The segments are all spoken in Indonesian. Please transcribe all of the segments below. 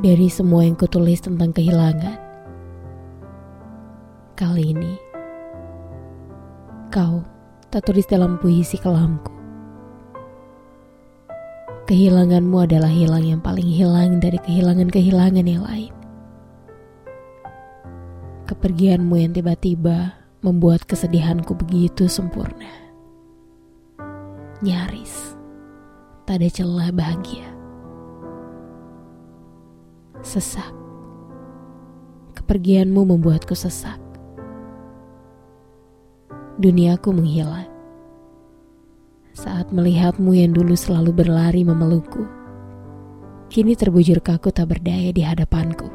dari semua yang kutulis tentang kehilangan. Kali ini, kau tak tulis dalam puisi kelamku. Kehilanganmu adalah hilang yang paling hilang dari kehilangan-kehilangan yang lain. Kepergianmu yang tiba-tiba membuat kesedihanku begitu sempurna. Nyaris, tak ada celah bahagia sesak. Kepergianmu membuatku sesak. Duniaku menghilang. Saat melihatmu yang dulu selalu berlari memelukku, kini terbujur kaku tak berdaya di hadapanku.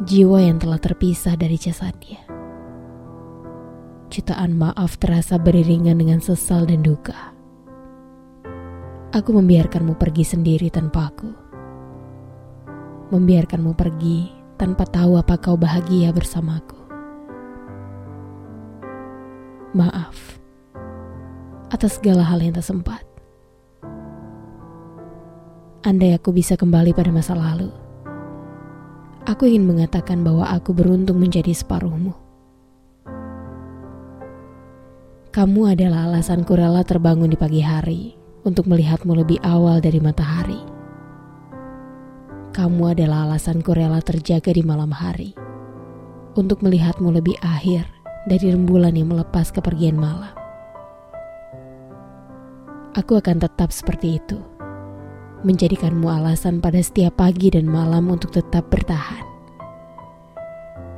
Jiwa yang telah terpisah dari jasadnya. Jutaan maaf terasa beriringan dengan sesal dan duka. Aku membiarkanmu pergi sendiri tanpa aku. Membiarkanmu pergi tanpa tahu apa kau bahagia bersamaku. Maaf atas segala hal yang tak sempat. Andai aku bisa kembali pada masa lalu, aku ingin mengatakan bahwa aku beruntung menjadi separuhmu. Kamu adalah alasanku rela terbangun di pagi hari untuk melihatmu lebih awal dari matahari. Kamu adalah alasanku rela terjaga di malam hari untuk melihatmu lebih akhir dari rembulan yang melepas kepergian malam. Aku akan tetap seperti itu, menjadikanmu alasan pada setiap pagi dan malam untuk tetap bertahan.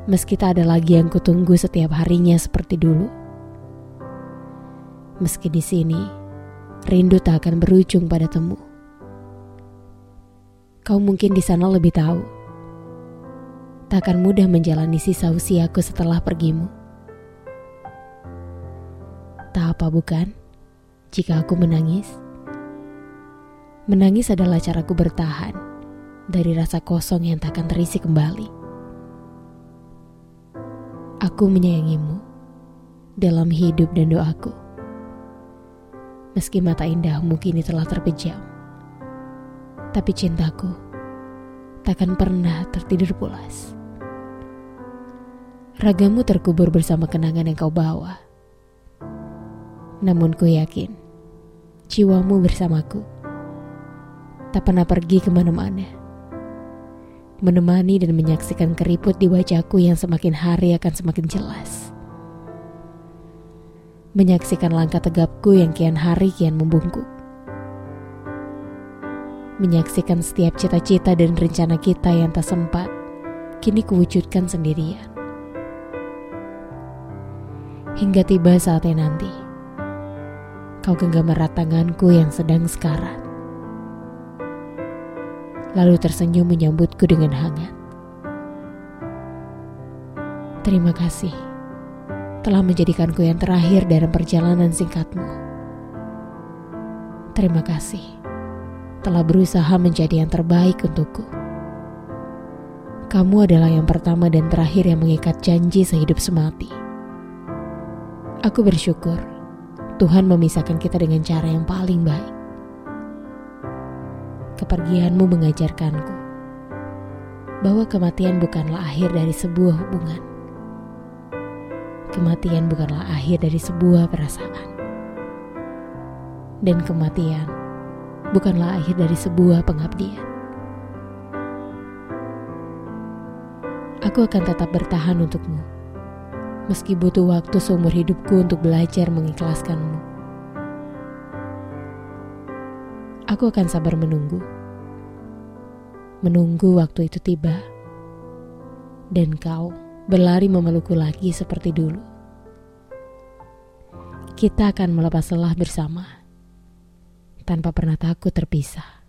Meski tak ada lagi yang kutunggu setiap harinya seperti dulu. Meski di sini, rindu tak akan berujung pada temu. Kau mungkin di sana lebih tahu. Tak akan mudah menjalani sisa usiaku setelah pergimu. Tak apa bukan, jika aku menangis. Menangis adalah caraku bertahan dari rasa kosong yang tak akan terisi kembali. Aku menyayangimu dalam hidup dan doaku meski mata indahmu kini telah terpejam. Tapi cintaku takkan pernah tertidur pulas. Ragamu terkubur bersama kenangan yang kau bawa. Namun ku yakin, jiwamu bersamaku. Tak pernah pergi ke mana-mana. Menemani dan menyaksikan keriput di wajahku yang semakin hari akan semakin jelas menyaksikan langkah tegapku yang kian hari kian membungkuk. Menyaksikan setiap cita-cita dan rencana kita yang tak sempat, kini kuwujudkan sendirian. Hingga tiba saatnya nanti, kau genggam erat tanganku yang sedang sekarat. Lalu tersenyum menyambutku dengan hangat. Terima kasih telah menjadikanku yang terakhir dalam perjalanan singkatmu. Terima kasih telah berusaha menjadi yang terbaik untukku. Kamu adalah yang pertama dan terakhir yang mengikat janji sehidup semati. Aku bersyukur Tuhan memisahkan kita dengan cara yang paling baik. Kepergianmu mengajarkanku bahwa kematian bukanlah akhir dari sebuah hubungan Kematian bukanlah akhir dari sebuah perasaan. Dan kematian bukanlah akhir dari sebuah pengabdian. Aku akan tetap bertahan untukmu. Meski butuh waktu seumur hidupku untuk belajar mengikhlaskanmu. Aku akan sabar menunggu. Menunggu waktu itu tiba. Dan kau berlari memelukku lagi seperti dulu. Kita akan melepas lelah bersama, tanpa pernah takut terpisah.